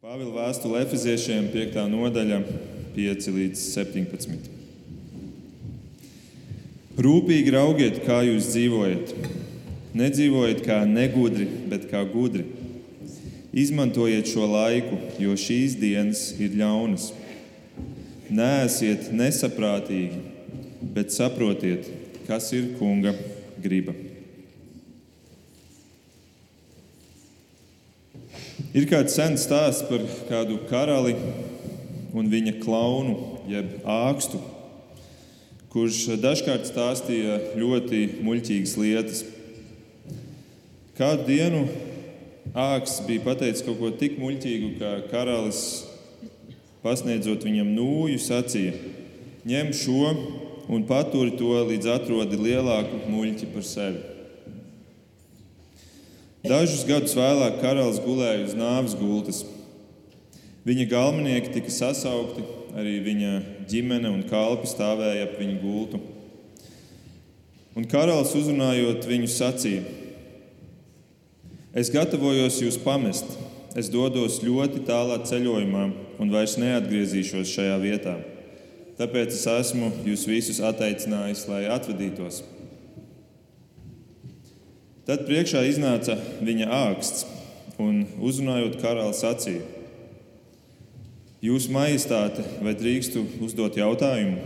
Pāvila vēstule Efeziešiem 5. nodaļa, 5 līdz 17. Rūpīgi raugiet, kā jūs dzīvojat. Nedzīvojiet kā negudri, bet kā gudri. Izmantojiet šo laiku, jo šīs dienas ir ļaunas. Nēsiet nesaprātīgi, bet saprotiet, kas ir kunga griba. Ir kāds sens stāsts par kādu karali un viņa klaunu, jeb ākstu, kurš dažkārt stāstīja ļoti muļķīgas lietas. Kādu dienu āksts bija pateicis kaut ko tik muļķīgu, ka karalis, pasniedzot viņam nūju, sacīja: Ņem šo un paturi to, līdz atrodi lielāku muļķi par sevi. Dažus gadus vēlāk karalis gulēja uz nāves gultas. Viņa galvenieki tika sasaukti, arī viņa ģimene un kalpi stāvēja ap viņa gultu. Un karalis uzrunājot viņu sacīja: Es gatavojos jūs pamest, es dodos ļoti tālā ceļojumā un vairs neatgriezīšos šajā vietā. Tāpēc es esmu jūs visus atteicinājis, lai atvadītos. Tad priekšā iznāca viņa āksts un uzrunājot karalu sacīja: Jūsu majestāte, vai drīkstu uzdot jautājumu?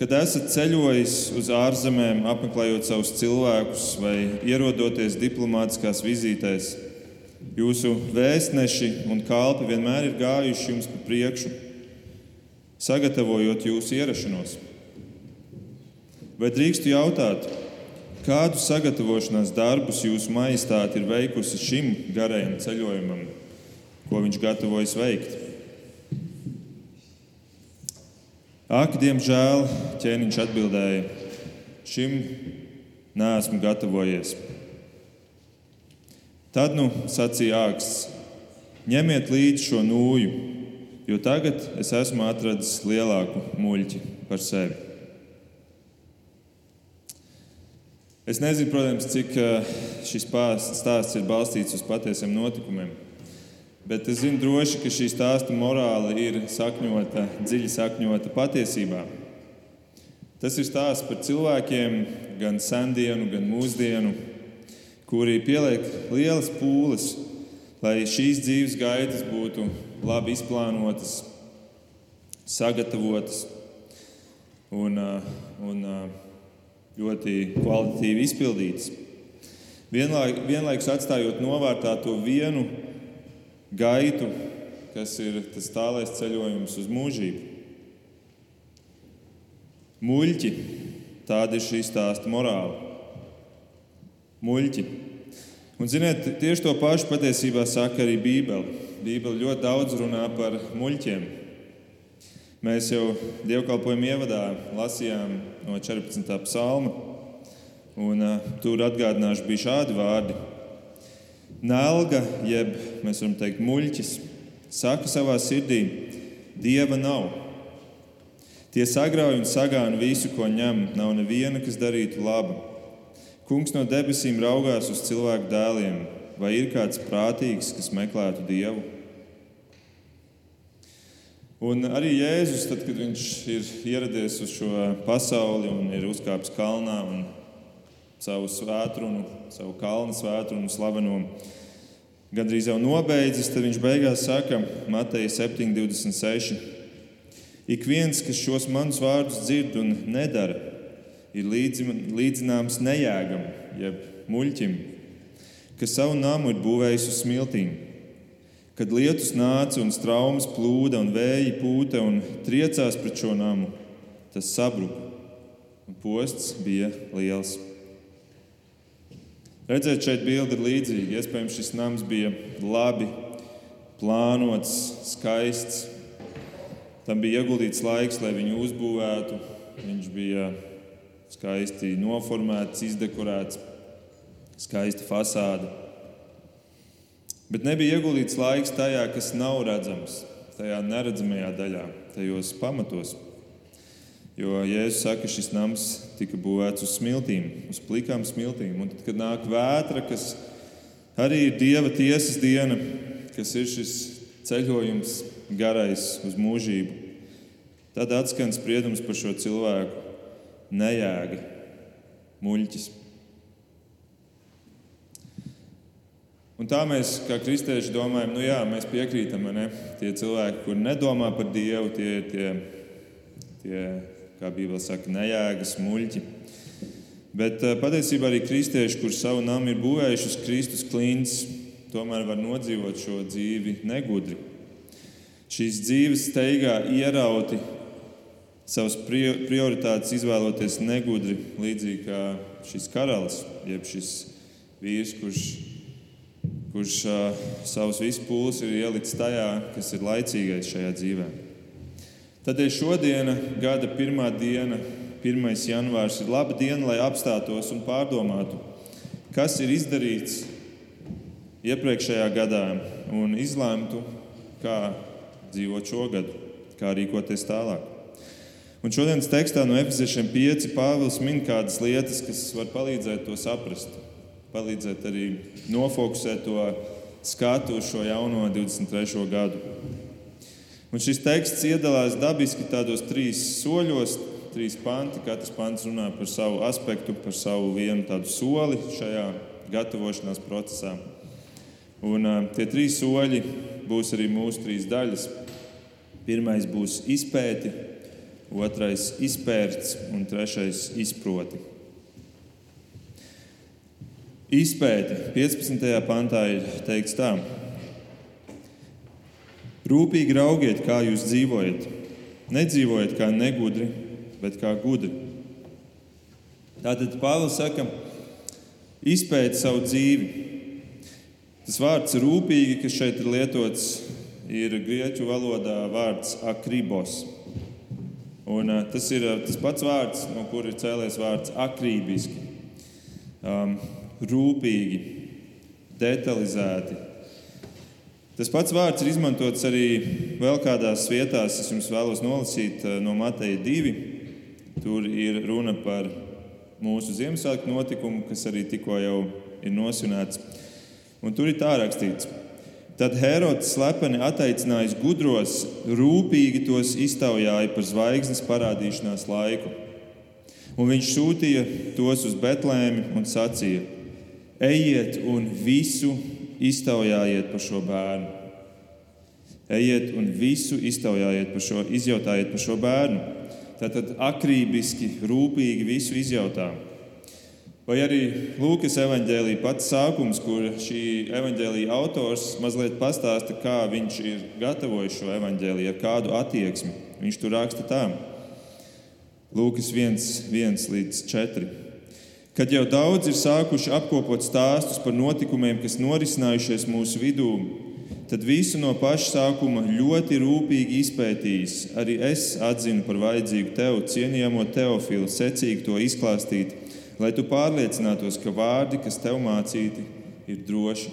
Kad esat ceļojis uz ārzemēm, apmeklējot savus cilvēkus vai ierodoties diplomātiskās vizītēs, jūsu vēstneši un kalpi vienmēr ir gājuši jums pa priekšu, sagatavojot jūsu ierašanos. Vai drīkstu jautāt, Kādu sagatavošanās darbus jūsu maistāte ir veikusi šim garajam ceļojumam, ko viņš gatavojas veikt? Ak, diemžēl, ķēniņš atbildēja, šim neesmu gatavojies. Tad nu sacīja āksts: ņemiet līdzi šo nūju, jo tagad es esmu atradzis lielāku muļķi par sevi. Es nezinu, protams, cik eh, šis stāsts ir balstīts uz patiesiem notikumiem. Bet es zinu droši, ka šī stāsta morāla ir sakņota, dziļi sakņota patiesībā. Tas ir stāsts par cilvēkiem, gan sendienu, gan mūsdienu, kuri pieliek lielas pūles, lai šīs dzīves gaitas būtu labi izplānotas, sagatavotas un, eh, un, eh, ļoti kvalitatīvi izpildītas. Vienlaik, vienlaikus atstājot novārtā to vienu gaitu, kas ir tas tālais ceļojums uz mūžību. Muļķi, tāda ir šī stāsta morāla. Muļķi. Un, ziniet, tieši to pašu patiesībā saka arī Bībele. Bībele ļoti daudz runā par muļķiem. Mēs jau dievkalpojumu ievadā lasījām no 14. psalma, un uh, tur atgādināšu bija šādi vārdi. Nelga, jeb mēs varam teikt, muļķis, saka savā sirdī, Dieva nav. Tie sagrauj un sagāna visu, ko ņem, nav neviena, kas darītu labu. Kungs no debesīm raugās uz cilvēku dēliem, vai ir kāds prātīgs, kas meklētu Dievu? Un arī Jēzus, tad, kad viņš ir ieradies uz šo pasauli un ir uzkāpis kalnā un savu svētkrunu, savu kalnu svētkrunu slaveno, gandrīz jau nobeidzis, tad viņš beigās saka, Mateja 7,26. Ik viens, kas šos manus vārdus dzird un nedara, ir līdzināms nejēgam, jeb muļķim, kas savu namu ir būvējis uz smiltīm. Kad lietus nāca un traumas plūda un vēji pūta un triecās pret šo namu, tas sabruka un posts bija liels. Redzēt, šeit bilde ir līdzīga. Iespējams, šis nams bija labi plānots, skaists. Tam bija ieguldīts laiks, lai viņu uzbūvētu. Viņš bija skaisti noformēts, izdekorēts, skaista fasāde. Bet nebija ieguldīts laiks tajā, kas nav redzams, tajā neredzamajā daļā, tajos pamatos. Jo Jēzus saka, ka šis nams tika būvēts uz smiltīm, uz plikām smiltīm. Un tad, kad nāk vētra, kas arī ir Dieva tiesas diena, kas ir šis ceļojums garais uz mūžību, tad atskan spriedums par šo cilvēku nejēga, muļķis. Un tā mēs, kā kristieši, domājam, nu jā, mēs piekrītam, ne? Tie cilvēki, kur nedomā par Dievu, tie ir tie, tie, kā Bībele saka, nejēgas, muļķi. Bet eh, patiesībā arī kristieši, kur savu namu ir būvējuši uz Kristus klints, tomēr var nodzīvot šo dzīvi negudri. Šīs dzīves steigā ierauti savas prioritātes izvēloties negudri, līdzīgi kā šis karalis, jeb šis vīrs, kurš kurš uh, savus visus pūles ir ielicis tajā, kas ir laicīgais šajā dzīvē. Tādēļ šodiena, gada pirmā diena, 1. janvārs, ir laba diena, lai apstātos un pārdomātu, kas ir izdarīts iepriekšējā gadā un izlēmtu, kā dzīvot šogad, kā rīkoties tālāk. Un šodienas tekstā no Efeziešiem 5 Pāvils min kādas lietas, kas var palīdzēt to saprast palīdzēt arī nofokusēt to skatu uz šo jauno 23. gadu. Un šis teksts iedalās dabiski tādos trīs soļos, trīs panti. Katrs pants runā par savu aspektu, par savu vienu tādu soli šajā gatavošanās procesā. Un, uh, tie trīs soļi būs arī mūsu trīs daļas. Pirmais būs izpēti, otrais izpērts un trešais izproti. Izpēte 15. pantā ir teikts tā: Rūpīgi raugiet, kā jūs dzīvojat. Nedzīvojiet kā negudri, bet kā gudri. Tātad Pāvils saka, izpēti savu dzīvi. Tas vārds rūpīgi, kas šeit ir lietots, ir grieķu valodā vārds akribos. Un, tas ir tas pats vārds, no kura ir cēlies vārds akrībiski. Um, rūpīgi, detalizēti. Tas pats vārds ir izmantots arī vēl kādās vietās. Es jums vēlos nolasīt eh, no Mateja 2. Tur ir runa par mūsu Ziemassvētku notikumu, kas arī tikko jau ir nosvinēts. Un tur ir tā rakstīts. Tad Herods slepeni atteicinājis gudros, rūpīgi tos iztaujāja par zvaigznes parādīšanās laiku. Un viņš sūtīja tos uz Betlēmi un sacīja: Ejiet un visu iztaujājiet par šo bērnu. Ejiet un visu iztaujājiet par šo, izjautājiet par šo bērnu. Tātad akrībiski, rūpīgi visu izjautā. Vai arī Lūkas evanģēlīja pats sākums, kur šī evanģēlīja autors mazliet pastāsta, kā viņš ir gatavojis šo evanģēlīju, ar kādu attieksmi. Viņš tur raksta tā: Lūkas 1, 1 līdz 4. Kad jau daudz ir sākuši apkopot stāstus par notikumiem, kas norisinājušies mūsu vidū, tad visu no paša sākuma ļoti rūpīgi izpētījis. Arī es atzinu par vajadzīgu tev, cienījamo teofilu, secīgi to izklāstīt, lai tu pārliecinātos, ka vārdi, kas tev mācīti, ir droši.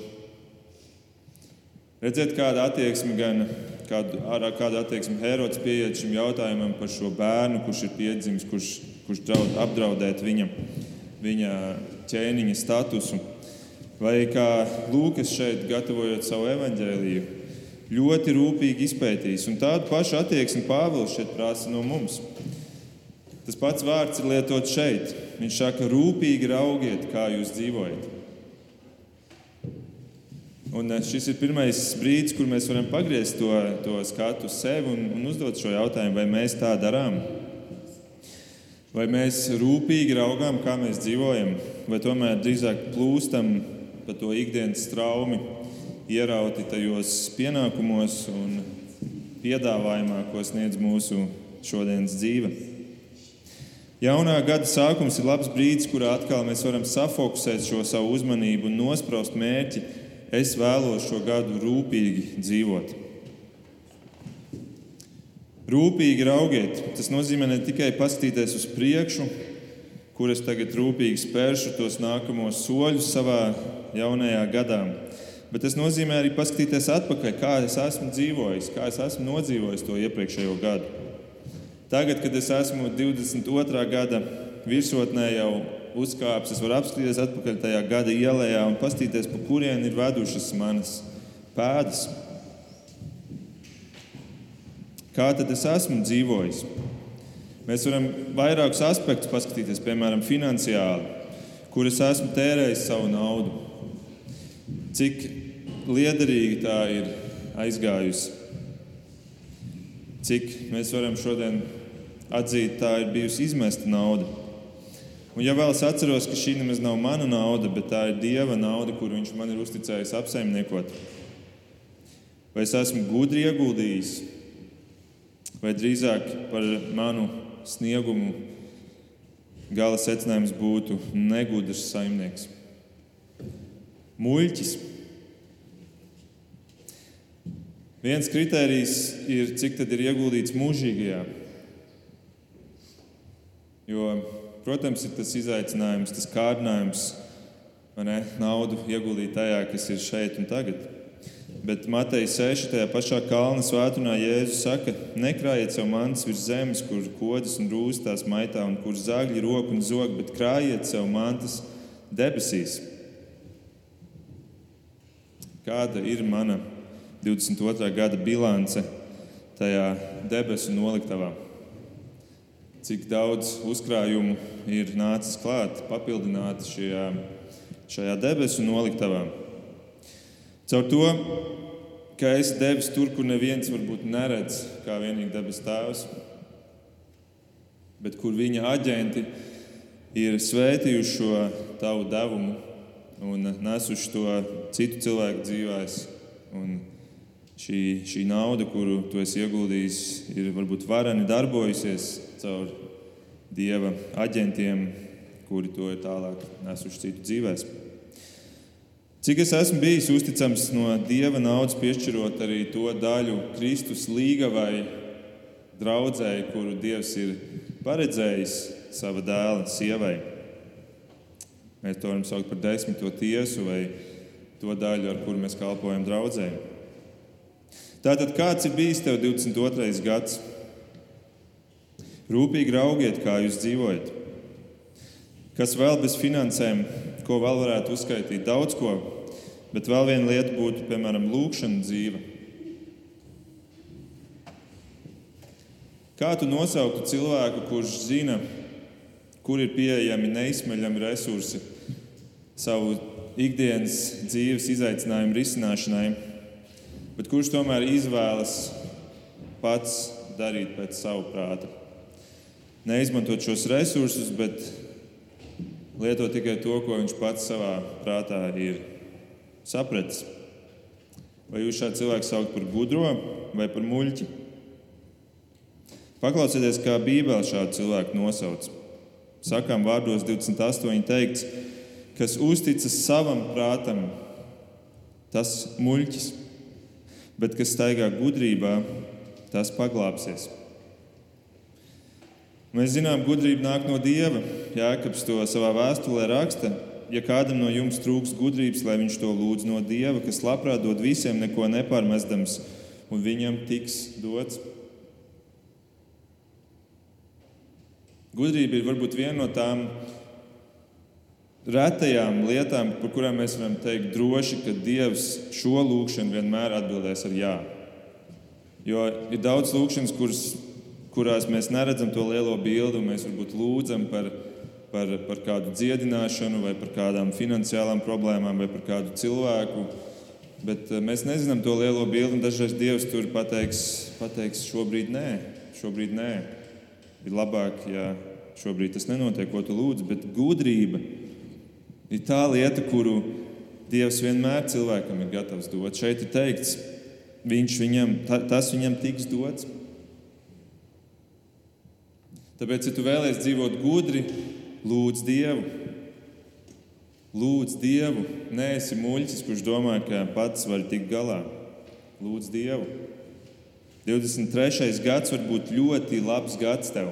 Redziet, kāda attieksme gan kādu, kāda attieksme Herods pieiet šim jautājumam par šo bērnu, kurš ir piedzimis, kurš, kurš draud apdraudēt viņam viņa ķēniņa statusu. Vai kā Lūkas šeit, gatavojot savu evaņģēliju, ļoti rūpīgi izpētījis. Un tādu pašu attieksmi Pāvils šeit prasa no mums. Tas pats vārds ir lietots šeit. Viņš saka, rūpīgi raugiet, kā jūs dzīvojat. Un eh, šis ir pirmais brīdis, kur mēs varam pagriezt to, to skatu uz sevi un, un uzdot šo jautājumu, vai mēs tā darām. Vai mēs rūpīgi raugām, kā mēs dzīvojam, vai tomēr drīzāk plūstam pa to ikdienas straumi, ierauti tajos pienākumos un piedāvājumā, ko sniedz mūsu šodienas dzīve. Jaunā gada sākums ir labs brīdis, kurā atkal mēs varam safokusēt šo savu uzmanību un nospraust mērķi. Es vēlos šo gadu rūpīgi dzīvot. Rūpīgi raugiet. Tas nozīmē ne tikai paskatīties uz priekšu, kur es tagad rūpīgi spēršu tos nākamos soļus savā jaunajā gadā, bet tas nozīmē arī paskatīties atpakaļ, kā es esmu dzīvojis, kā es esmu nodzīvojis to iepriekšējo gadu. Tagad, kad es esmu 22. gada virsotnē jau uzkāpis, es varu apskatīties atpakaļ tajā gada ielā un paskatīties, pa kurien ir vedušas manas pēdas. Kā tad es esmu dzīvojis? Mēs varam vairākus aspektus paskatīties, piemēram, finansiāli, kur es esmu tērējis savu naudu, cik liederīgi tā ir aizgājusi, cik mēs varam šodien atzīt, tā ir bijusi izmesta nauda. Un, ja vēl es atceros, ka šī nemaz nav mana nauda, bet tā ir Dieva nauda, kuru Viņš man ir uzticējis apsaimniekot, vai es esmu gudri ieguldījis, vai drīzāk par manu sniegumu gala secinājums būtu negudrs saimnieks. Muļķis. Viens kritērijs ir, cik tad ir ieguldīts mūžīgajā. Jo, protams, ir tas izaicinājums, tas kārdinājums, ne, naudu ieguldīt tajā, kas ir šeit un tagad. Bet Mateja 6. tajā pašā kalna svētdienā Jēzus saka, nekrājiet sev mantas virs zemes, kur kodas un rūsas tās maitā, un kur zagļi roku un zog, bet krājiet sev mantas debesīs. Kāda ir mana 22. gada bilance tajā debesu noliktavā? Cik daudz uzkrājumu ir nācis klāt, papildināti šajā, šajā debesu noliktavā? Caur to, ka es devis tur, kur neviens varbūt neredz, kā vienīgi debesu tēvs, bet kur viņa aģenti ir svētījuši šo tavu devumu un nesuši to citu cilvēku dzīvēs. Un šī, šī nauda, kuru tu esi ieguldījis, ir varbūt vareni darbojusies caur dieva aģentiem, kuri to ir tālāk nesuši citu dzīvēm. Cik es esmu bijis uzticams no dieva naudas, piešķirot arī to daļu Kristus līgavai draudzēji, kuru Dievs ir paredzējis sava dēla sievai. Mēs to varam saukt par desmito tiesu vai to daļu, ar kuru mēs kalpojam draudzēji. Tātad, kāds ir bijis tev 22. gads? Rūpīgi raugiet, kā jūs dzīvojat. Kas vēl bez finansēm, ko vēl varētu uzskaitīt? Daudz ko, bet vēl viena lieta būtu, piemēram, lūkšana dzīve. Kā tu nosauktu cilvēku, kurš zina, kur ir pieejami neizsmeļami resursi savu ikdienas dzīves izaicinājumu risināšanai, bet kurš tomēr izvēlas pats darīt pēc savu prātu. Neizmantot šos resursus, bet lietot tikai to, ko viņš pats savā prātā ir sapratis. Vai jūs šādu cilvēku saucat par gudro vai par muļķi? Paklausieties, kā Bībele šādu cilvēku nosauc. Sakām vārdos 28 teikts, kas uzticas savam prātam, tas muļķis, bet kas staigā gudrībā, tas paglāpsies. Mēs zinām, gudrība nāk no Dieva. Jēkabs to savā vēstulē raksta. Ja kādam no jums trūks gudrības, lai viņš to lūdz no Dieva, kas labprāt dod visiem, neko nepārmestams, un viņam tiks dots. Gudrība ir varbūt viena no tām retajām lietām, par kurām mēs varam teikt droši, ka Dievs šo lūgšanu vienmēr atbildēs ar jā. Jo ir daudz lūgšanas, kuras, kurās mēs neredzam to lielo bildi, un mēs varbūt lūdzam par, par, par kādu dziedināšanu, vai par kādām finansiālām problēmām, vai par kādu cilvēku. Bet eh, mēs nezinām to lielo bildi, un dažreiz Dievs tur pateiks, pateiks šobrīd nē, šobrīd nē. Ir labāk, ja šobrīd tas nenotiek, ko tu lūdz, bet gudrība ir tā lieta, kuru Dievs vienmēr cilvēkam ir gatavs dot. Šeit ir teikts, viņš viņam, tas viņam tiks dots. Tāpēc, ja tu vēlēsies dzīvot gudri, lūdz Dievu. Lūdz Dievu. Nē, esi muļķis, kurš domā, ka pats var tikt galā. Lūdz Dievu. 23. gads var būt ļoti labs gads tev.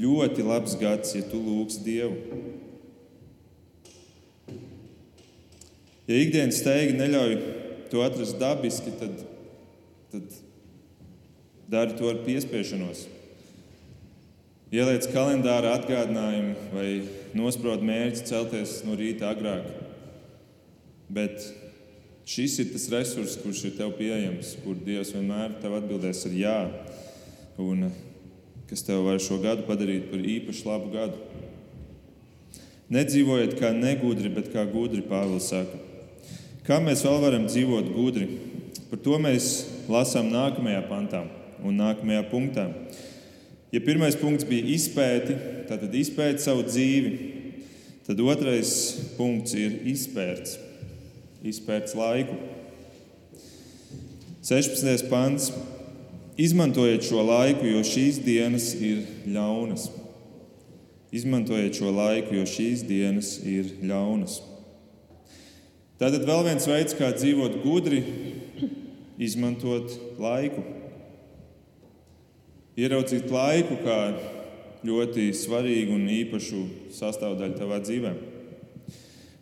Ļoti labs gads, ja tu lūgsi Dievu. Ja ikdienas steigi neļauj to atrast dabiski, tad, tad dari to ar piespiešanos. Ieliec kalendārā atgādinājumu vai nosprauc mērķi celties no rīta agrāk. Bet Šis ir tas resurs, kurš ir tev pieejams, kur Dievs vienmēr tev atbildēs ar jā, un kas tev var šo gadu padarīt par īpaši labu gadu. Nedzīvojiet kā negudri, bet kā gudri, Pāvils saka. Kā mēs vēl varam dzīvot gudri? Par to mēs lasām nākamajā pantā un nākamajā punktā. Ja pirmais punkts bija izpēti, tad izpēti savu dzīvi, tad otrais punkts ir izpērts izpērts laiku. 16. pants. Izmantojiet šo laiku, jo šīs dienas ir ļaunas. Izmantojiet šo laiku, jo šīs dienas ir ļaunas. Tātad vēl viens veids, kā dzīvot gudri, izmantot laiku. Ieraudzīt laiku kā ļoti svarīgu un īpašu sastāvdaļu tavā dzīvēm.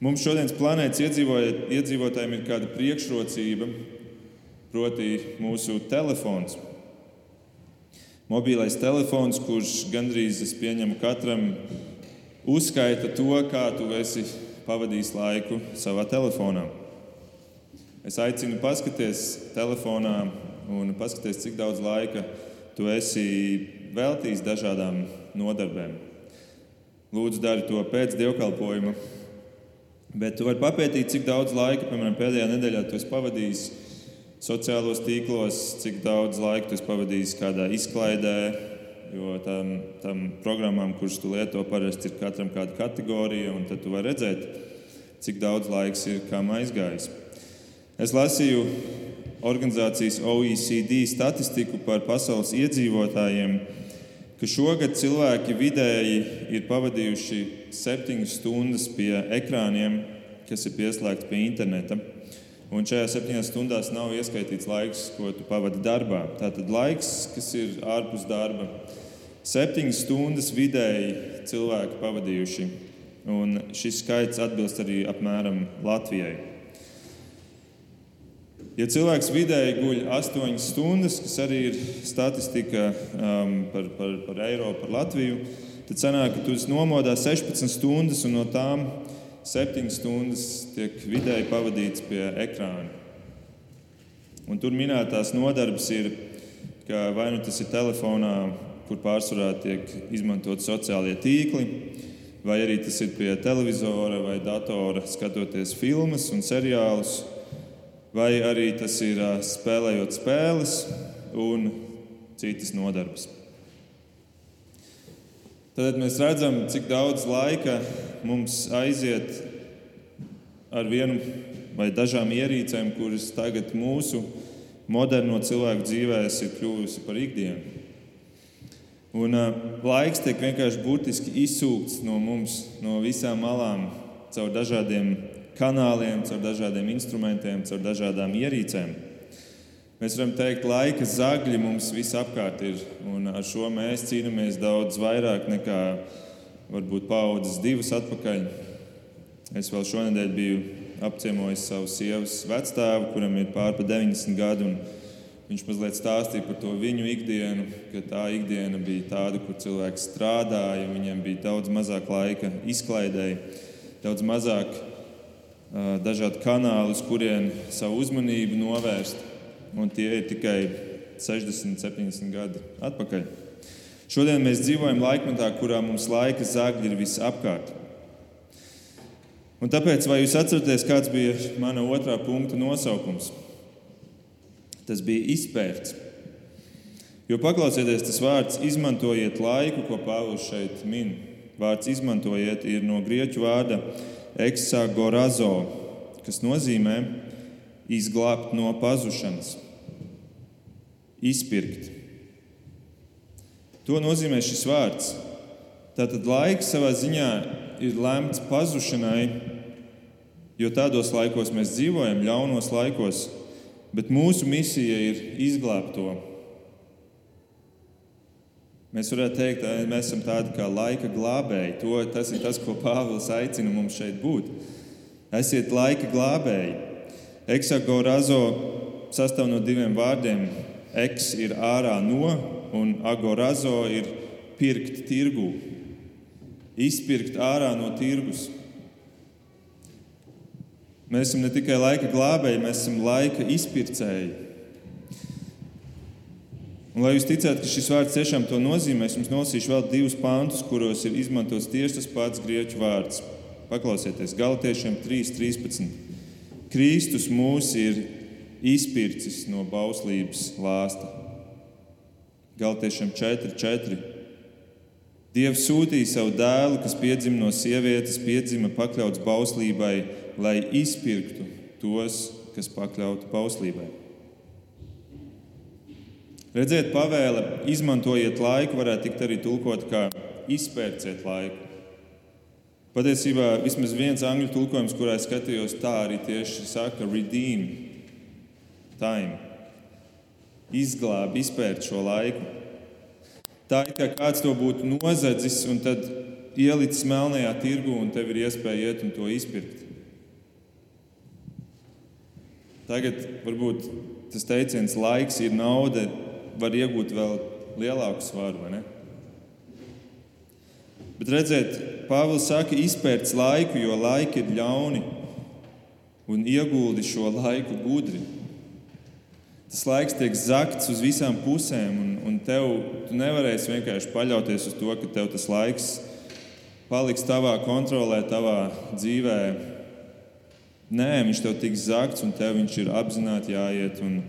Mums šodienas planētas iedzīvotājiem ir kāda priekšrocība, proti, mūsu telefons. Mobilais telefons, kurš gandrīz es pieņemu katram, uzskaita to, kā tu esi pavadījis laiku savā telefonā. Es aicinu paskatīties telefonā un paskatīties, cik daudz laika tu esi veltījis dažādām nodarbēm. Lūdzu, dari to pēc dievkalpojuma Bet tu vari papētīt, cik daudz laika, piemēram, pēdējā nedēļā tu esi pavadījis sociālos tīklos, cik daudz laika tu esi pavadījis kādā izklaidē. Jo tam, tam programmām, kuras tu lieto, parasti ir katram kāda kategorija, un tad tu vari redzēt, cik daudz laiks ir kam aizgājis. Es lasīju organizācijas OECD statistiku par pasaules iedzīvotājiem ka šogad cilvēki vidēji ir pavadījuši septiņas stundas pie ekrāniem, kas ir pieslēgti pie interneta. Un šajā septiņās stundās nav ieskaitīts laiks, ko tu pavadi darbā. Tātad laiks, kas ir ārpus darba. Septiņas stundas vidēji cilvēki pavadījuši. Un šis skaits atbilst arī apmēram Latvijai. Ja cilvēks vidēji guļ 8 stundas, kas arī ir statistika um, par, par, par Eiropu, par Latviju, tad sanāk, ka tu nomodā 16 stundas, un no tām 7 stundas tiek vidēji pavadīts pie ekrāna. Un tur minētās nodarbes ir, ka vai nu tas ir telefonā, kur pārsvarā tiek izmantot sociālie tīkli, vai arī tas ir pie televizora vai datora, skatoties filmas un seriālus vai arī tas ir spēlējot spēles un citas nodarbes. Tad mēs redzam, cik daudz laika mums aiziet ar vienu vai dažām ierīcēm, kuras tagad mūsu moderno cilvēku dzīvēs ir kļuvusi par ikdienu. Un uh, laiks tiek vienkārši burtiski izsūkts no mums, no visām malām, caur dažādiem kanāliem, caur dažādiem instrumentiem, caur dažādām ierīcēm. Mēs varam teikt, ka laika zagļi mums visapkārt ir, un ar šo mēs cīnāmies daudz vairāk nekā varbūt paudzes divas atpakaļ. Es vēl šonadēļ biju apciemojis savu sievas vecstāvu, kuram ir pārpa 90 gadi. Viņš mazliet stāstīja par to viņu ikdienu, ka tā ikdiena bija tāda, kur cilvēks strādāja, viņiem bija daudz mazāk laika izklaidēji, daudz mazāk dažādi kanāli, uz kuriem savu uzmanību novērst. Un tie ir tikai 60, 70 gadi atpakaļ. Šodien mēs dzīvojam laikmetā, kurā mums laika zagļi ir visapkārt. Un tāpēc, vai jūs atceraties, kāds bija mana otrā punkta nosaukums? Tas bija izpērts. Jo paklausieties, tas vārds izmantojiet laiku, ko Pāvils šeit min. Vārds izmantojiet ir no grieķu vārda eksagorazo, kas nozīmē izglābt no pazušanas, izpirkt. To nozīmē šis vārds. Tātad laiks savā ziņā ir lemts pazušanai, jo tādos laikos mēs dzīvojam, ļaunos laikos, bet mūsu misija ir izglābt to. Mēs varētu teikt, ka mēs esam tādi kā laika glābēji. To, tas ir tas, ko Pāvils aicina mums šeit būt. Esiet laika glābēji. Eksagorazo sastāv no diviem vārdiem. Eks ir ārā no, un agorazo ir pirkt tirgū. Izpirkt ārā no tirgus. Mēs esam ne tikai laika glābēji, mēs esam laika izpircēji. Un, lai jūs ticētu, ka šis vārds tiešām to nozīmē, es jums nosīšu vēl divus pāntus, kuros ir izmantots tieši tas pats grieķu vārds. Paklausieties, Galatiešiem 3.13. Kristus mūs ir izpircis no bauslības lāsta. Galatiešiem 4.4. Dievs sūtīja savu dēlu, kas piedzima no sievietes, piedzima pakļauts bauslībai, lai izpirktu tos, kas pakļauti bauslībai. Redziet, pavēle, izmantojiet laiku, varētu tikt arī tulkot kā izpērciet laiku. Patiesībā vismaz viens angļu tulkojums, kurā es skatījos, tā arī tieši saka, redeem time. Izglāb, izpērt šo laiku. Tā ir kā kāds to būtu nozadzis un tad ielicis melnajā tirgu, un tev ir iespēja iet un to izpirkt. Tagad varbūt tas teiciens, laiks ir nauda, var iegūt vēl lielāku svaru. Bet redziet, Pāvils saka, izpērts laiku, jo laiki ir ļauni, un ieguldi šo laiku gudri. Tas laiks tiek zakts uz visām pusēm, un, un tev tu nevarēsi vienkārši paļauties uz to, ka tev tas laiks paliks tavā kontrolē, tavā dzīvē. Nē, viņš tev tiks zakts, un tev viņš ir apzināti jāiet un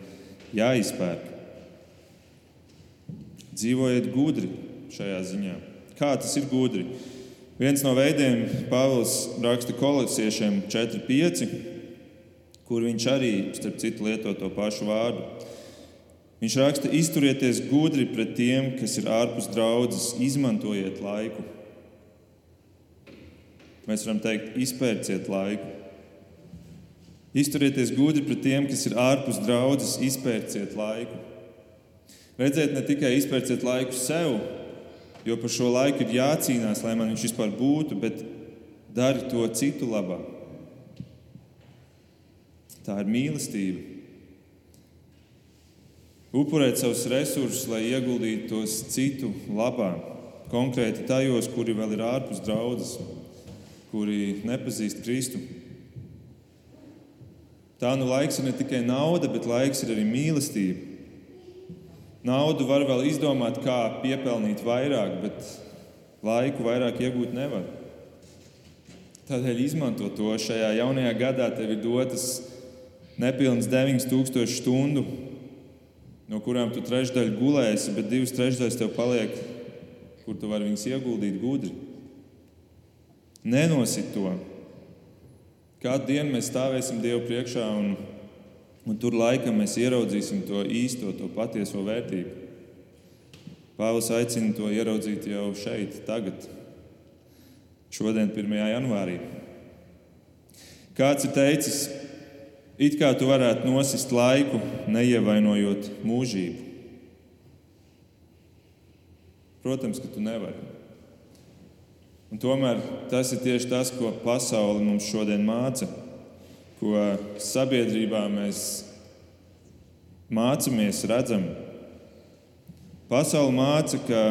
jāizpērk. Dzīvojiet gudri šajā ziņā. Kā tas ir gudri? Viens no veidiem Pāvils raksta kolosiešiem 4,5, kur viņš arī, starp citu, lieto to pašu vārdu. Viņš raksta, izturieties gudri pret tiem, kas ir ārpus draudzes, izmantojiet laiku. Mēs varam teikt, izpērciet laiku. Izturieties gudri pret tiem, kas ir ārpus draudzes, izpērciet laiku. Redziet, ne tikai izpērciet laiku sev, jo par šo laiku ir jācīnās, lai man viņš vispār būtu, bet dari to citu labā. Tā ir mīlestība. Upurēt savus resursus, lai ieguldītu tos citu labā, konkrēti tajos, kuri vēl ir ārpus draudzes, kuri nepazīst Kristu. Tā nu laiks ir ne tikai nauda, bet laiks ir arī mīlestība. Naudu var vēl izdomāt, kā piepelnīt vairāk, bet laiku vairāk iegūt nevar. Tādēļ izmanto to šajā jaunajā gadā. Tev ir dotas nepilnas 9000 stundu, no kurām tu trešdaļu gulēsi, bet divas trešdaļas tev paliek, kur tu vari viņus ieguldīt gudri. Nenosit to. Kādu dienu mēs stāvēsim Dievu priekšā un Un tur laikam mēs ieraudzīsim to īsto, to patieso vērtību. Pāvils aicina to ieraudzīt jau šeit, tagad, šodien, 1. janvārī. Kāds ir teicis, it kā tu varētu nosist laiku, neievainojot mūžību. Protams, ka tu nevari. Un tomēr tas ir tieši tas, ko pasaule mums šodien māca ko sabiedrībā mēs mācāmies, redzam. Pasaule māca, ka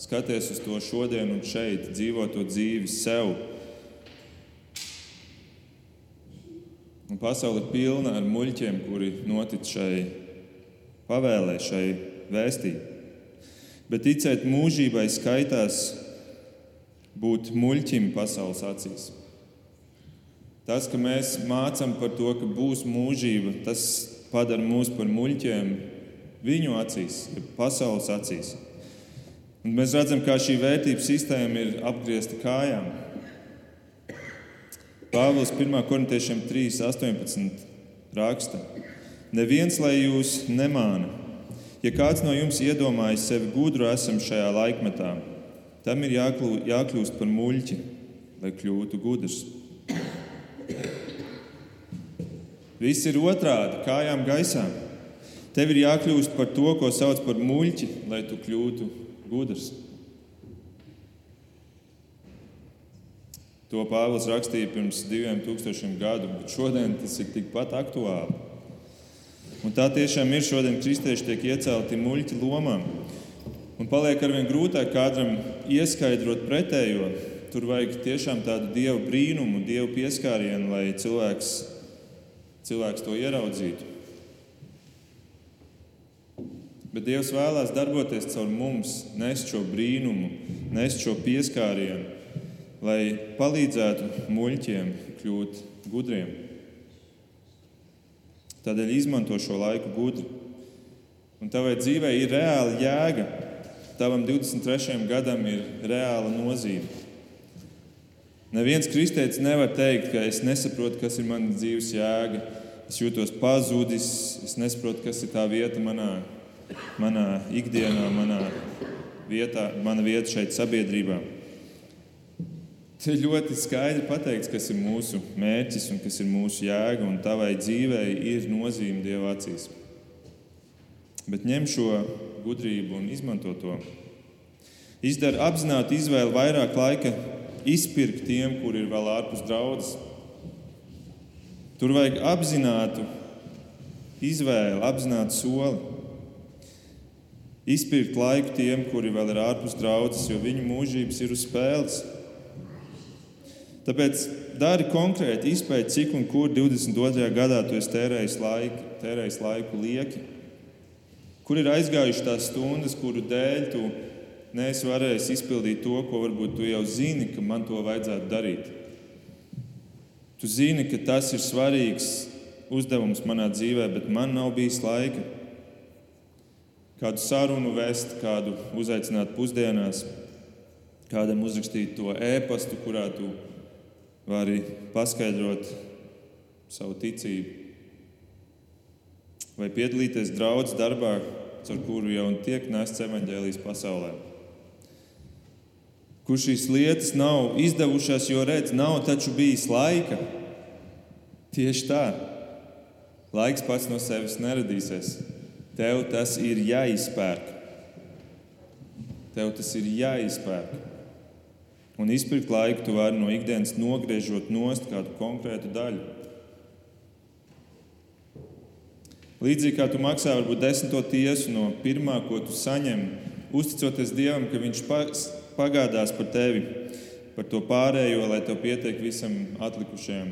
skaties uz to šodien un šeit, dzīvo to dzīvi sev. Un pasaule ir pilna ar muļķiem, kuri notic šai pavēlē, šai vēstī. Bet ticēt mūžībai skaitās būt muļķim pasaules acīs. Tas, ka mēs mācām par to, ka būs mūžība, tas padara mūs par muļķiem viņu acīs, pasaules acīs. Un mēs redzam, kā šī vērtības sistēma ir apgriezta kājām. Pāvils 1. korintiešiem 3.18. raksta: Neviens lai jūs nemāna. Ja kāds no jums iedomājas sevi gudru esam šajā laikmetā, tam ir jākļūst par muļķi, lai kļūtu gudrs. Viss ir otrādi, kājām gaisā. Tev ir jākļūst par to, ko sauc par muļķi, lai tu kļūtu gudrs. To Pāvils rakstīja pirms diviem tūkstošiem gadu, bet šodien tas ir tikpat aktuāli. Un tā tiešām ir šodien kristieši tiek iecelti muļķi lomām. Un paliek arvien grūtāk kādam ieskaidrot pretējo, tur vajag tiešām tādu dievu brīnumu, dievu pieskārienu, lai cilvēks, cilvēks to ieraudzītu. Bet Dievs vēlās darboties caur mums, nest šo brīnumu, nest šo pieskārienu, lai palīdzētu muļķiem kļūt gudriem. Tādēļ izmanto šo laiku gudri. Un tavai dzīvei ir reāla jēga. Tavam 23. gadam ir reāla nozīme. Neviens kristietis nevar teikt, ka es nesaprotu, kas ir mana dzīves jēga. Es jūtos pazudis, es nesaprotu, kas ir tā vieta manā, manā ikdienā, manā vietā, mana vieta šeit sabiedrībā. Te ļoti skaidri pateikts, kas ir mūsu mērķis un kas ir mūsu jēga, un tavai dzīvei ir nozīme Dieva acīs. Bet ņem šo gudrību un izmanto to. Izdara apzināti izvēli vairāk laika izpirkt tiem, kuri ir vēl ārpus draudzes. Tur vajag apzinātu izvēli, apzinātu soli. Izpirkt laiku tiem, kuri vēl ir ārpus draudzes, jo viņu mūžības ir uz spēles. Tāpēc dari konkrēti izpēti, cik un kur 22. gadā tu esi tērējis laiku, tērējis laiku lieki. Kur ir aizgājušas tās stundas, kuru dēļ tu neesi varējis izpildīt to, ko varbūt tu jau zini, ka man to vajadzētu darīt. Tu zini, ka tas ir svarīgs uzdevums manā dzīvē, bet man nav bijis laika. Kādu sarunu vest, kādu uzaicināt pusdienās, kādam uzrakstīt to e-pastu, kurā tu vari paskaidrot savu ticību, vai piedalīties draudzes darbā, ar kuru jau tiek nests evaņģēlijas pasaulē. Kur šīs lietas nav izdevušās, jo redz, nav taču bijis laika. Tieši tā. Laiks pats no sevis neradīsies. Tev tas ir jāizpērk. Tev tas ir jāizpērk. Un izpirkt laiku tu vari no ikdienas nogriežot nost kādu konkrētu daļu. Līdzīgi kā tu maksā varbūt desmito tiesu no pirmā, ko tu saņem, uzticoties Dievam, ka Viņš pagādās par tevi, par to pārējo, lai tev pietiek visam atlikušajam.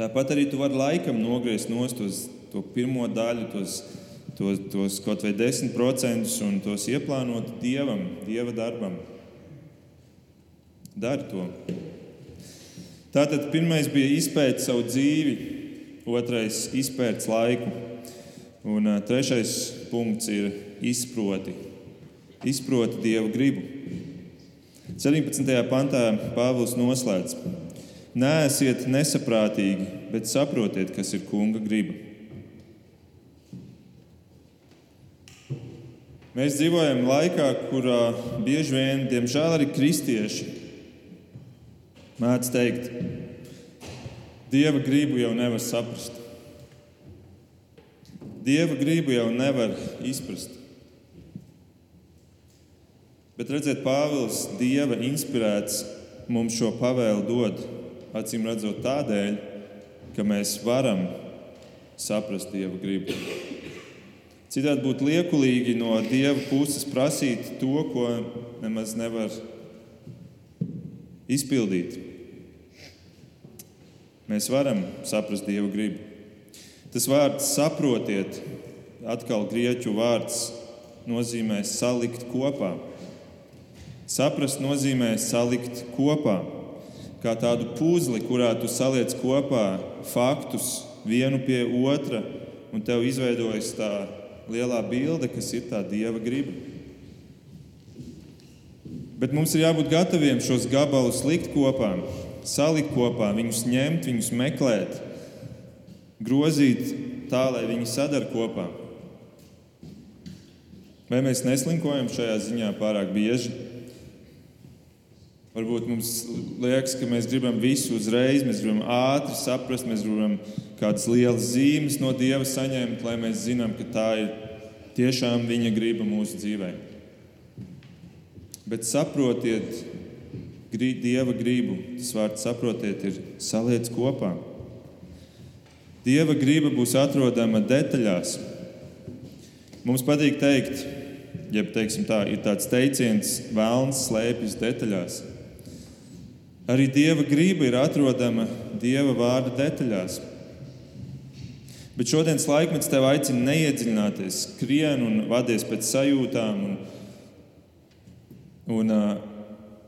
Tāpat arī tu vari laikam nogriezt nost tos, to pirmo daļu, tos, tos, tos kaut vai desmit procentus un tos ieplānot Dievam, Dieva darbam. Dari to. Tātad pirmais bija izpētīt savu dzīvi, otrais - izpētīt laiku, un trešais punkts ir izproti. Izproti Dieva gribu. 17. pantā Pāvils noslēdz: Nēsiet nesaprātīgi, bet saprotiet, kas ir kunga griba. Mēs dzīvojam laikā, kurā bieži vien, diemžēl, arī kristieši mēdz teikt, Dieva gribu jau nevar saprast. Dieva gribu jau nevar izprast. Bet redziet, Pāvils, Dieva inspirēts, mums šo pavēlu dod, acīm redzot, tādēļ, ka mēs varam saprast Dieva gribu. Citādi būtu liekulīgi no Dieva puses prasīt to, ko nemaz nevar izpildīt mēs varam saprast Dieva gribu. Tas vārds saprotiet, atkal grieķu vārds nozīmē salikt kopā. Saprast nozīmē salikt kopā, kā tādu puzli, kurā tu saliec kopā faktus vienu pie otra, un tev izveidojas tā lielā bilde, kas ir tā dieva griba. Bet mums ir jābūt gataviem šos gabalus likt kopā, salikt kopā, viņus ņemt, viņus meklēt, grozīt tā, lai viņi sadar kopā. Vai mēs neslinkojam šajā ziņā pārāk bieži? Varbūt mums liekas, ka mēs gribam visu uzreiz, mēs gribam ātri saprast, mēs gribam kādas lielas zīmes no Dieva saņemt, lai mēs zinām, ka tā ir tiešām Viņa griba mūsu dzīvē. Bet saprotiet, Dieva gribu. Tas vārds saprotiet, ir saliec kopā. Dieva griba būs atrodama detaļās. Mums patīk teikt, ja tā, ir tāds teiciens, vēlams slēpjas detaļās. Arī dieva grība ir atrodama dieva vārda detaļās. Bet šodienas laikmets tev aicina neiedziļināties, skrien un vadies pēc sajūtām. Un, un,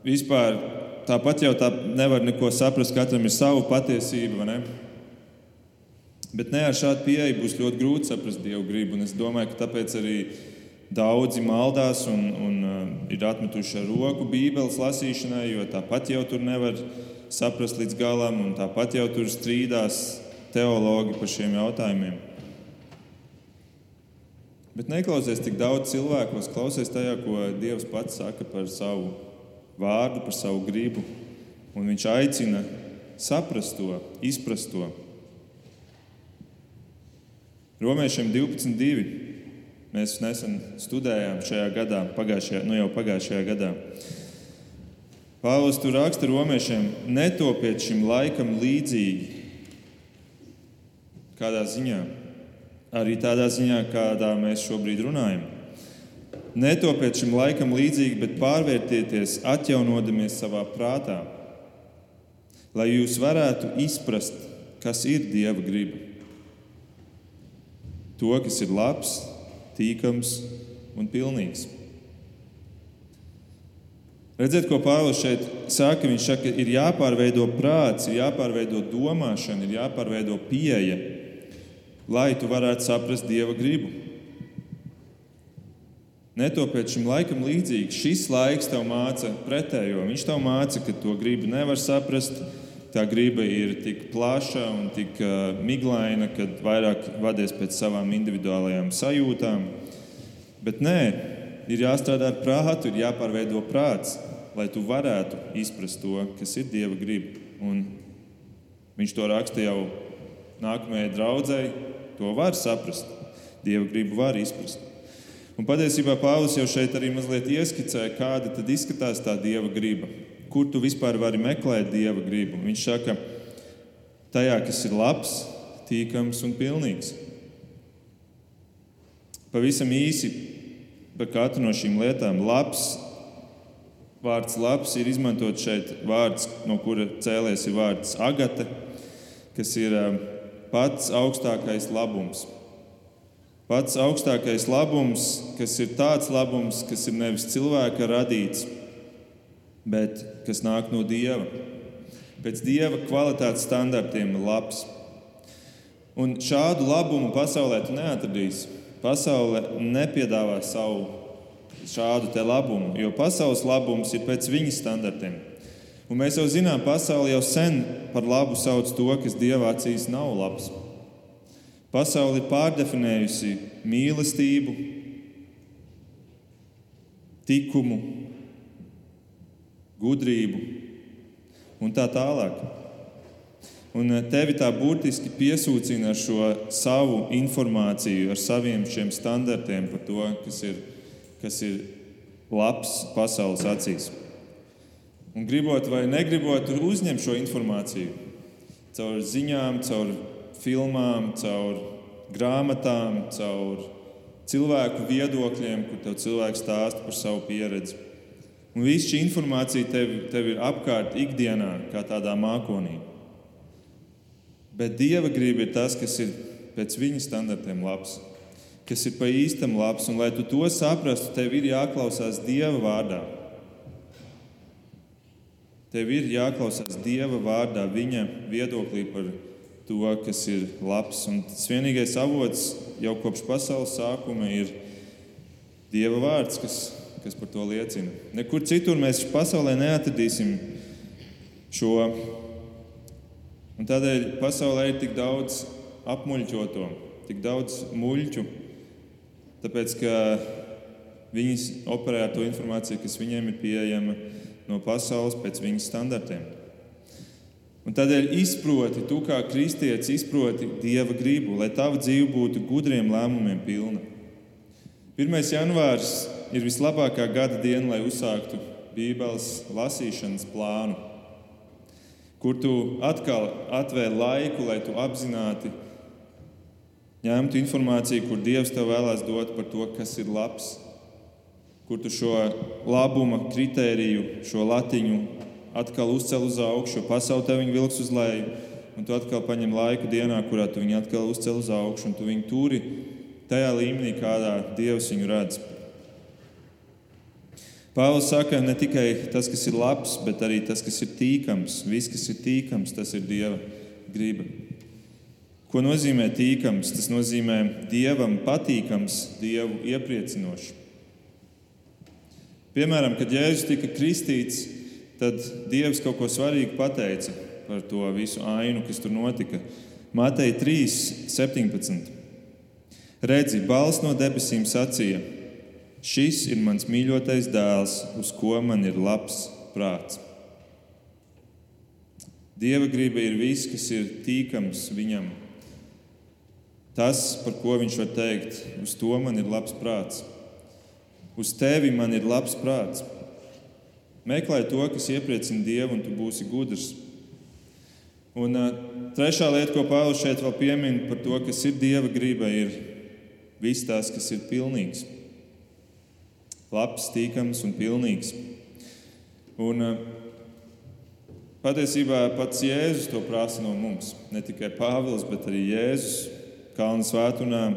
vispār tāpat jau tā nevar neko saprast, katram ir sava patiesība. Ne? Bet ne ar šādu pieeju būs ļoti grūti saprast dievu gribu. Es domāju, ka tāpēc arī Daudzi maldās un, un uh, ir atmetuši ar roku Bībeles lasīšanai, jo tāpat jau tur nevar saprast līdz galam, un tāpat jau tur strīdās teologi par šiem jautājumiem. Bet neklausies tik daudz cilvēkos, klausies tajā, ko Dievs pats saka par savu vārdu, par savu gribu. Un viņš aicina saprast to, izprast to. Romiešiem 12.2. Mēs nesen studējām šajā gadā, pagājušajā, nu jau pagājušajā gadā. Pāvils tur raksta romiešiem, netopiet šim laikam līdzīgi. Kādā ziņā? Arī tādā ziņā, kādā mēs šobrīd runājam. Netopiet šim laikam līdzīgi, bet pārvērtieties, atjaunodamies savā prātā, lai jūs varētu izprast, kas ir Dieva griba. To, kas ir labs, tīkams un pilnīgs. Redziet, ko Pāvils šeit saka. Viņš saka, ir jāpārveido prāts, ir jāpārveido domāšana, ir jāpārveido pieeja, lai tu varētu saprast Dieva gribu. Netopiet šim laikam līdzīgi. Šis laiks tev māca pretējo. Viņš tev māca, ka to gribu nevar saprast. Tā griba ir tik plaša un tik uh, miglaina, ka vairāk vadies pēc savām individuālajām sajūtām. Bet nē, ir jāstrādā ar prātu, ir jāpārveido prāts, lai tu varētu izprast to, kas ir Dieva griba. Un viņš to raksta jau nākamajai draudzēji. To var saprast. Dieva gribu var izprast. Un patiesībā Pāvils jau šeit arī mazliet ieskicēja, kāda tad izskatās tā Dieva griba. Kur tu vispār vari meklēt Dieva gribu? Viņš saka, tajā, kas ir labs, tīkams un pilnīgs. Pavisam īsi par katru no šīm lietām. Labs, vārds labs ir izmantots šeit, vārds, no kura cēlēs ir vārds agate, kas ir um, pats augstākais labums. Pats augstākais labums, kas ir tāds labums, kas ir nevis cilvēka radīts, bet kas nāk no dieva. Pēc dieva kvalitātes standartiem labs. Un šādu labumu pasaulē tu neatradīsi. Pasaule nepiedāvā savu šādu labumu, jo pasaules labums ir pēc viņas standartiem. Un mēs jau zinām, pasaule jau sen par labu sauc to, kas dieva acīs nav labs. Pasaule ir pārdefinējusi mīlestību, likumu, gudrību un tā tālāk. Un eh, tevi tā burtiski piesūcina ar šo savu informāciju, ar saviem šiem standartiem par to, kas ir, kas ir labs pasaules acīs. Un gribot vai negribot, uzņem šo informāciju caur ziņām, caur filmām, caur grāmatām, caur cilvēku viedokļiem, kur tev cilvēks stāsta par savu pieredzi. Un viss šī informācija tev, tev ir apkārt ikdienā, kā tādā mākonī. Bet Dieva griba ir tas, kas ir pēc viņa standartiem labs, kas ir pa īstam labs. Un, lai tu to saprastu, tev ir jāklausās Dieva vārdā. Tev ir jāklausās Dieva vārdā, viņa viedoklī par to, kas ir labs. Un tas vienīgais avots jau kopš pasaules sākuma ir Dieva vārds, kas, kas par to liecina. Nekur citur mēs pasaulē neatradīsim šo Un tādēļ pasaulē ir tik daudz apmuļķoto, tik daudz muļķu, tāpēc ka viņi operē ar to informāciju, kas viņiem ir pieejama no pasaules pēc viņas standartiem. Un tādēļ izproti, tu kā kristietis, izproti dieva gribu, lai tava dzīve būtu gudriem lēmumiem pilna. 1. janvārs ir vislabākā gada diena, lai uzsāktu Bībeles lasīšanas plānu kur tu atkal atvēl laiku, lai tu apzināti ņemtu informāciju, kur Dievs tev vēlās dot par to, kas ir labs, kur tu šo labuma kritēriju, šo latiņu atkal uzcēl uz augšu, jo pasaule tev vilks uz leju. Un tu atkal paņem laiku dienā, kurā tu viņu atkal uzcēl uz augšu, un tu viņu turi tajā līmenī, kādā Dievs viņu redz. Pāvils saka, ne tikai tas, kas ir labs, bet arī tas, kas ir tīkams. Viss, kas ir tīkams, tas ir Dieva griba. Ko nozīmē tīkams? Tas nozīmē dievam patīkams, dievu iepriecinošs. Piemēram, kad Jēzus tika kristīts, tad Dievs kaut ko svarīgu pateica par to visu ainu, kas tur notika. Mateja 3, 17. Redzi, balss no debesīm sacīja: Šis ir mans mīļotais dēls, uz ko man ir labs prāts. Dieva griba ir viss, kas ir tīkams viņam. Tas, par ko viņš var teikt, uz to man ir labs prāts. Uz tevi man ir labs prāts. Meklē to, kas iepriecina Dievu, un tu būsi gudrs. Un uh, trešā lieta, ko Pāvils šeit vēl piemin par to, kas ir Dieva griba, ir viss tās, kas ir pilnīgs. Labs, tīkams un pilnīgs. Un, uh, patiesībā pats Jēzus to prasa no mums. Ne tikai Pāvils, bet arī Jēzus Kalnu svētdienā.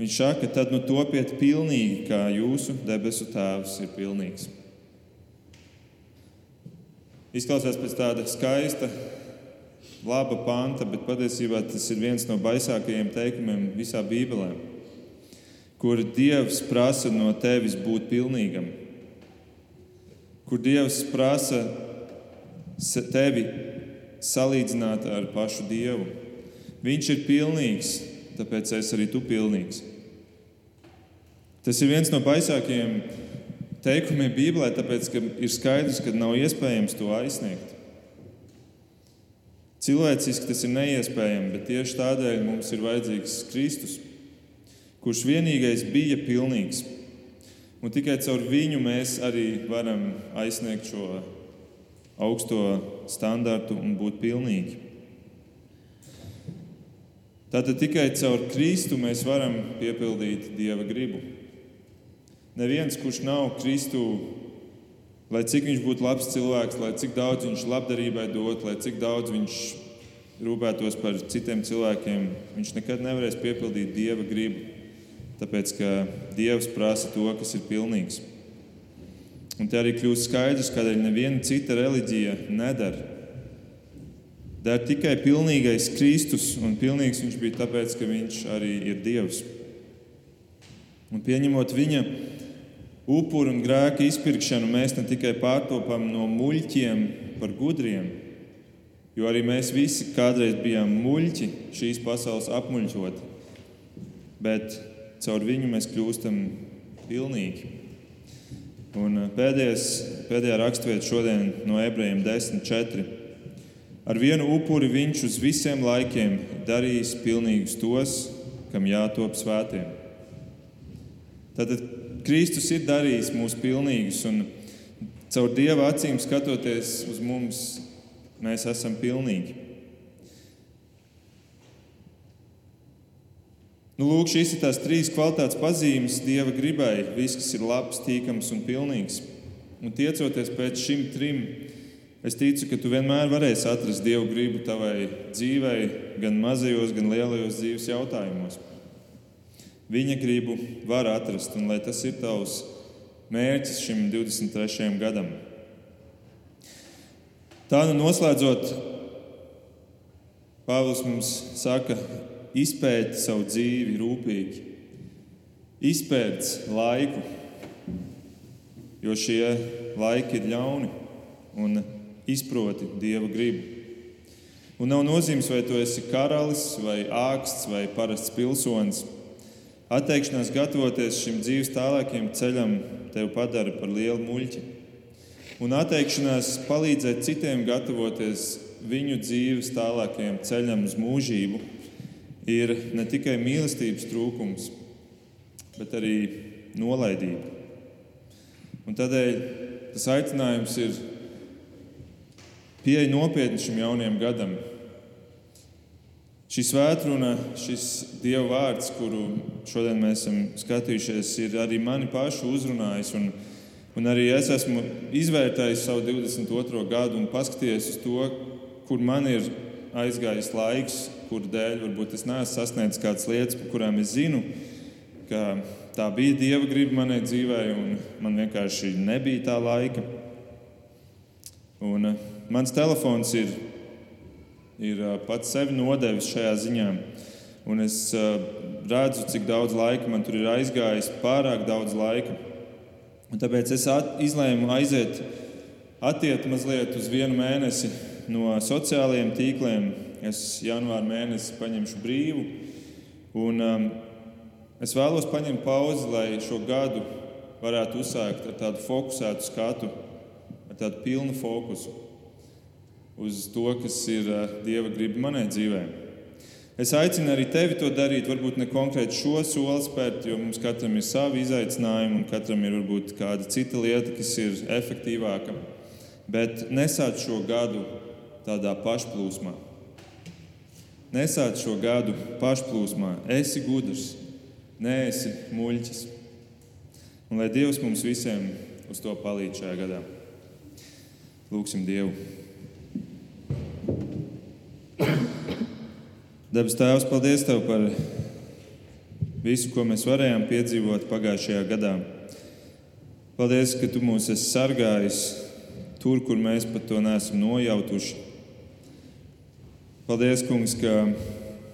Viņš saka, tad nu topiet pilnīgi, kā jūsu debesu Tēvs ir pilnīgs. Izklausās pēc tāda skaista, laba panta, bet patiesībā tas ir viens no baisākajiem teikumiem visā Bībelē, kur Dievs prasa no tevis būt pilnīgam, kur Dievs prasa tevi salīdzināt ar pašu Dievu. Viņš ir pilnīgs, tāpēc es arī tu pilnīgs. Tas ir viens no baisākajiem teikumiem Bībelē, tāpēc ka ir skaidrs, ka nav iespējams to aizsniegt. Cilvēciski tas ir neiespējami, bet tieši tādēļ mums ir vajadzīgs Kristus, kurš vienīgais bija pilnīgs. Un tikai caur viņu mēs arī varam aizsniegt šo augsto standartu un būt pilnīgi. Tātad tikai caur Kristu mēs varam piepildīt Dieva gribu. Neviens, kurš nav Kristū, lai cik viņš būtu labs cilvēks, lai cik daudz viņš labdarībai dot, lai cik daudz viņš rūpētos par citiem cilvēkiem, viņš nekad nevarēs piepildīt Dieva gribu. Tāpēc, ka Dievs prasa to, kas ir pilnīgs. Un te arī kļūst skaidrs, kādēļ neviena cita reliģija nedara. Dara tikai pilnīgais Kristus, un pilnīgs viņš bija tāpēc, ka viņš arī ir Dievs. Un pieņemot viņa upuru un grēku izpirkšanu, mēs ne tikai pārtopam no muļķiem par gudriem, jo arī mēs visi kādreiz bijām muļķi, šīs pasaules apmuļķoti, bet caur viņu mēs kļūstam pilnīgi. Un uh, pēdējais, pēdējā raksturvieta šodien no ebrejiem 10.4. Ar vienu upuri viņš uz visiem laikiem darīs pilnīgus tos, kam jātop svētiem. Tātad Kristus ir darījis mūs pilnīgus, un caur Dieva acīm skatoties uz mums, mēs esam pilnīgi. Nu, lūk, šīs ir tās trīs kvalitātes pazīmes Dieva gribai, viss, kas ir labs, tīkams un pilnīgs. Un tiecoties pēc šīm trim, es ticu, ka tu vienmēr varēsi atrast Dieva gribu tavai dzīvei, gan mazajos, gan lielajos dzīves jautājumos. Viņa gribu var atrast, un lai tas ir tavs mērķis šim 23. gadam. Tā nu noslēdzot, Pāvils mums saka, izpēti savu dzīvi rūpīgi, izpēti laiku, jo šie laiki ir ļauni un izproti dieva gribu. Un nav nozīmes, vai tu esi karalis, vai āksts, vai parasts pilsonis. Atteikšanās gatavoties šim dzīves tālākajam ceļam tevi padara par lielu muļķi. Un atteikšanās palīdzēt citiem gatavoties viņu dzīves tālākajam ceļam uz mūžību ir ne tikai mīlestības trūkums, bet arī nolaidība. Un tādēļ tas aicinājums ir pieeja nopietni šim jaunajam gadam, Šī svētkruna, šis Dieva vārds, kuru šodien mēs esam skatījušies, ir arī mani pašu uzrunājis. Un, Un arī es esmu izvērtējis savu 22. gadu un paskatījies uz to, kur man ir aizgājis laiks, kur dēļ varbūt es neesmu sasniedzis kādas lietas, par kurām es zinu, ka tā bija dieva griba manai dzīvē, un man vienkārši nebija tā laika. Un, uh, mans telefons ir, ir uh, pats sevi nodevis šajā ziņā. Un es uh, redzu, cik daudz laika man tur ir aizgājis, pārāk daudz laika. Un tāpēc es izlēmu aiziet, attiekt mazliet uz vienu mēnesi no sociālajiem tīkliem. Es janvāra mēnesi paņemšu brīvu. Un, um, es vēlos paņemt pauzi, lai šo gadu varētu uzsākt ar tādu fokusētu skatu, ar tādu pilnu fokusu uz to, kas ir uh, Dieva griba manai dzīvēm. Es aicinu arī tevi to darīt, varbūt ne konkrēti šo soli spērt, jo mums katram ir savi izaicinājumi un katram ir varbūt kāda cita lieta, kas ir efektīvāka. Bet nesāc šo gadu tādā pašplūsmā. Nesāc šo gadu pašplūsmā. Esi gudrs, neesi muļķis. Un lai Dievs mums visiem uz to palīdz šajā gadā. Lūksim Dievu! Debes Tēvs, paldies Tev par visu, ko mēs varējām piedzīvot pagājušajā gadā. Paldies, ka Tu mūs esi sargājis tur, kur mēs pat to neesam nojautuši. Paldies, Kungs, ka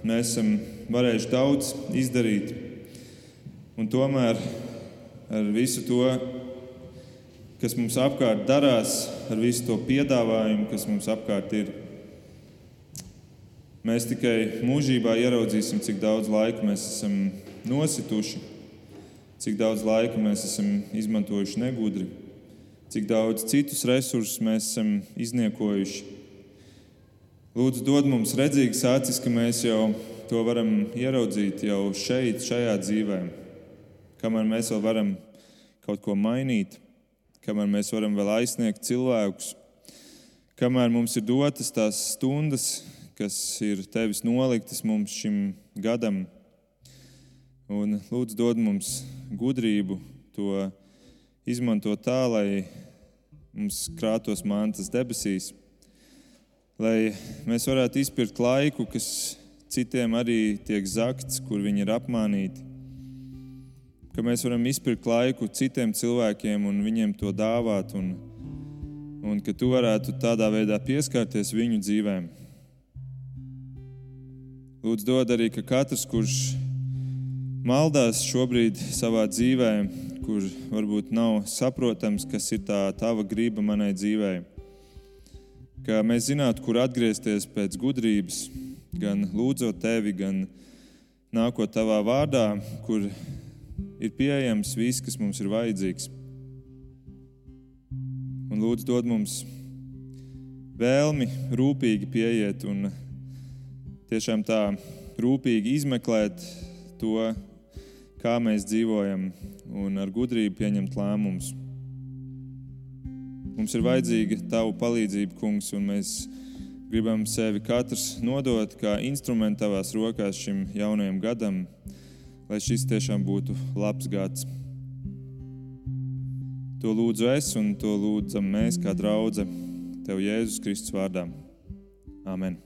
mēs esam varējuši daudz izdarīt. Un tomēr ar visu to, kas mums apkārt darās, ar visu to piedāvājumu, kas mums apkārt ir, Mēs tikai mūžībā ieraudzīsim, cik daudz laika mēs esam nosituši, cik daudz laika mēs esam izmantojuši negudri, cik daudz citus resursus mēs esam izniekojuši. Lūdzu, dod mums redzīgas acis, ka mēs jau to varam ieraudzīt jau šeit, šajā dzīvē, kamēr mēs vēl varam kaut ko mainīt, kamēr mēs varam vēl aizsniegt cilvēkus, kamēr mums ir dotas tās stundas, kas ir tevis noliktas mums šim gadam. Un lūdzu, dod mums gudrību to izmantot tā, lai mums krātos mantas debesīs, lai mēs varētu izpirkt laiku, kas citiem arī tiek zakts, kur viņi ir apmānīti. Ka mēs varam izpirkt laiku citiem cilvēkiem un viņiem to dāvāt, un, un ka tu varētu tādā veidā pieskarties viņu dzīvēm. Lūdzu, dod arī, ka katrs, kurš maldās šobrīd savā dzīvē, kur varbūt nav saprotams, kas ir tā tava griba manai dzīvē, ka mēs zinātu, kur atgriezties pēc gudrības, gan lūdzot tevi, gan nākot tavā vārdā, kur ir pieejams viss, kas mums ir vajadzīgs. Un lūdzu, dod mums vēlmi rūpīgi pieiet un tiešām tā rūpīgi izmeklēt to, kā mēs dzīvojam, un ar gudrību pieņemt lēmumus. Mums ir vajadzīga Tava palīdzība, Kungs, un mēs gribam sevi katrs nodot kā instrumentu Tavās rokās šim jaunajam gadam, lai šis tiešām būtu labs gads. To lūdzu es, un to lūdzam mēs, kā draudzene, Tev Jēzus Kristus vārdā. Amen.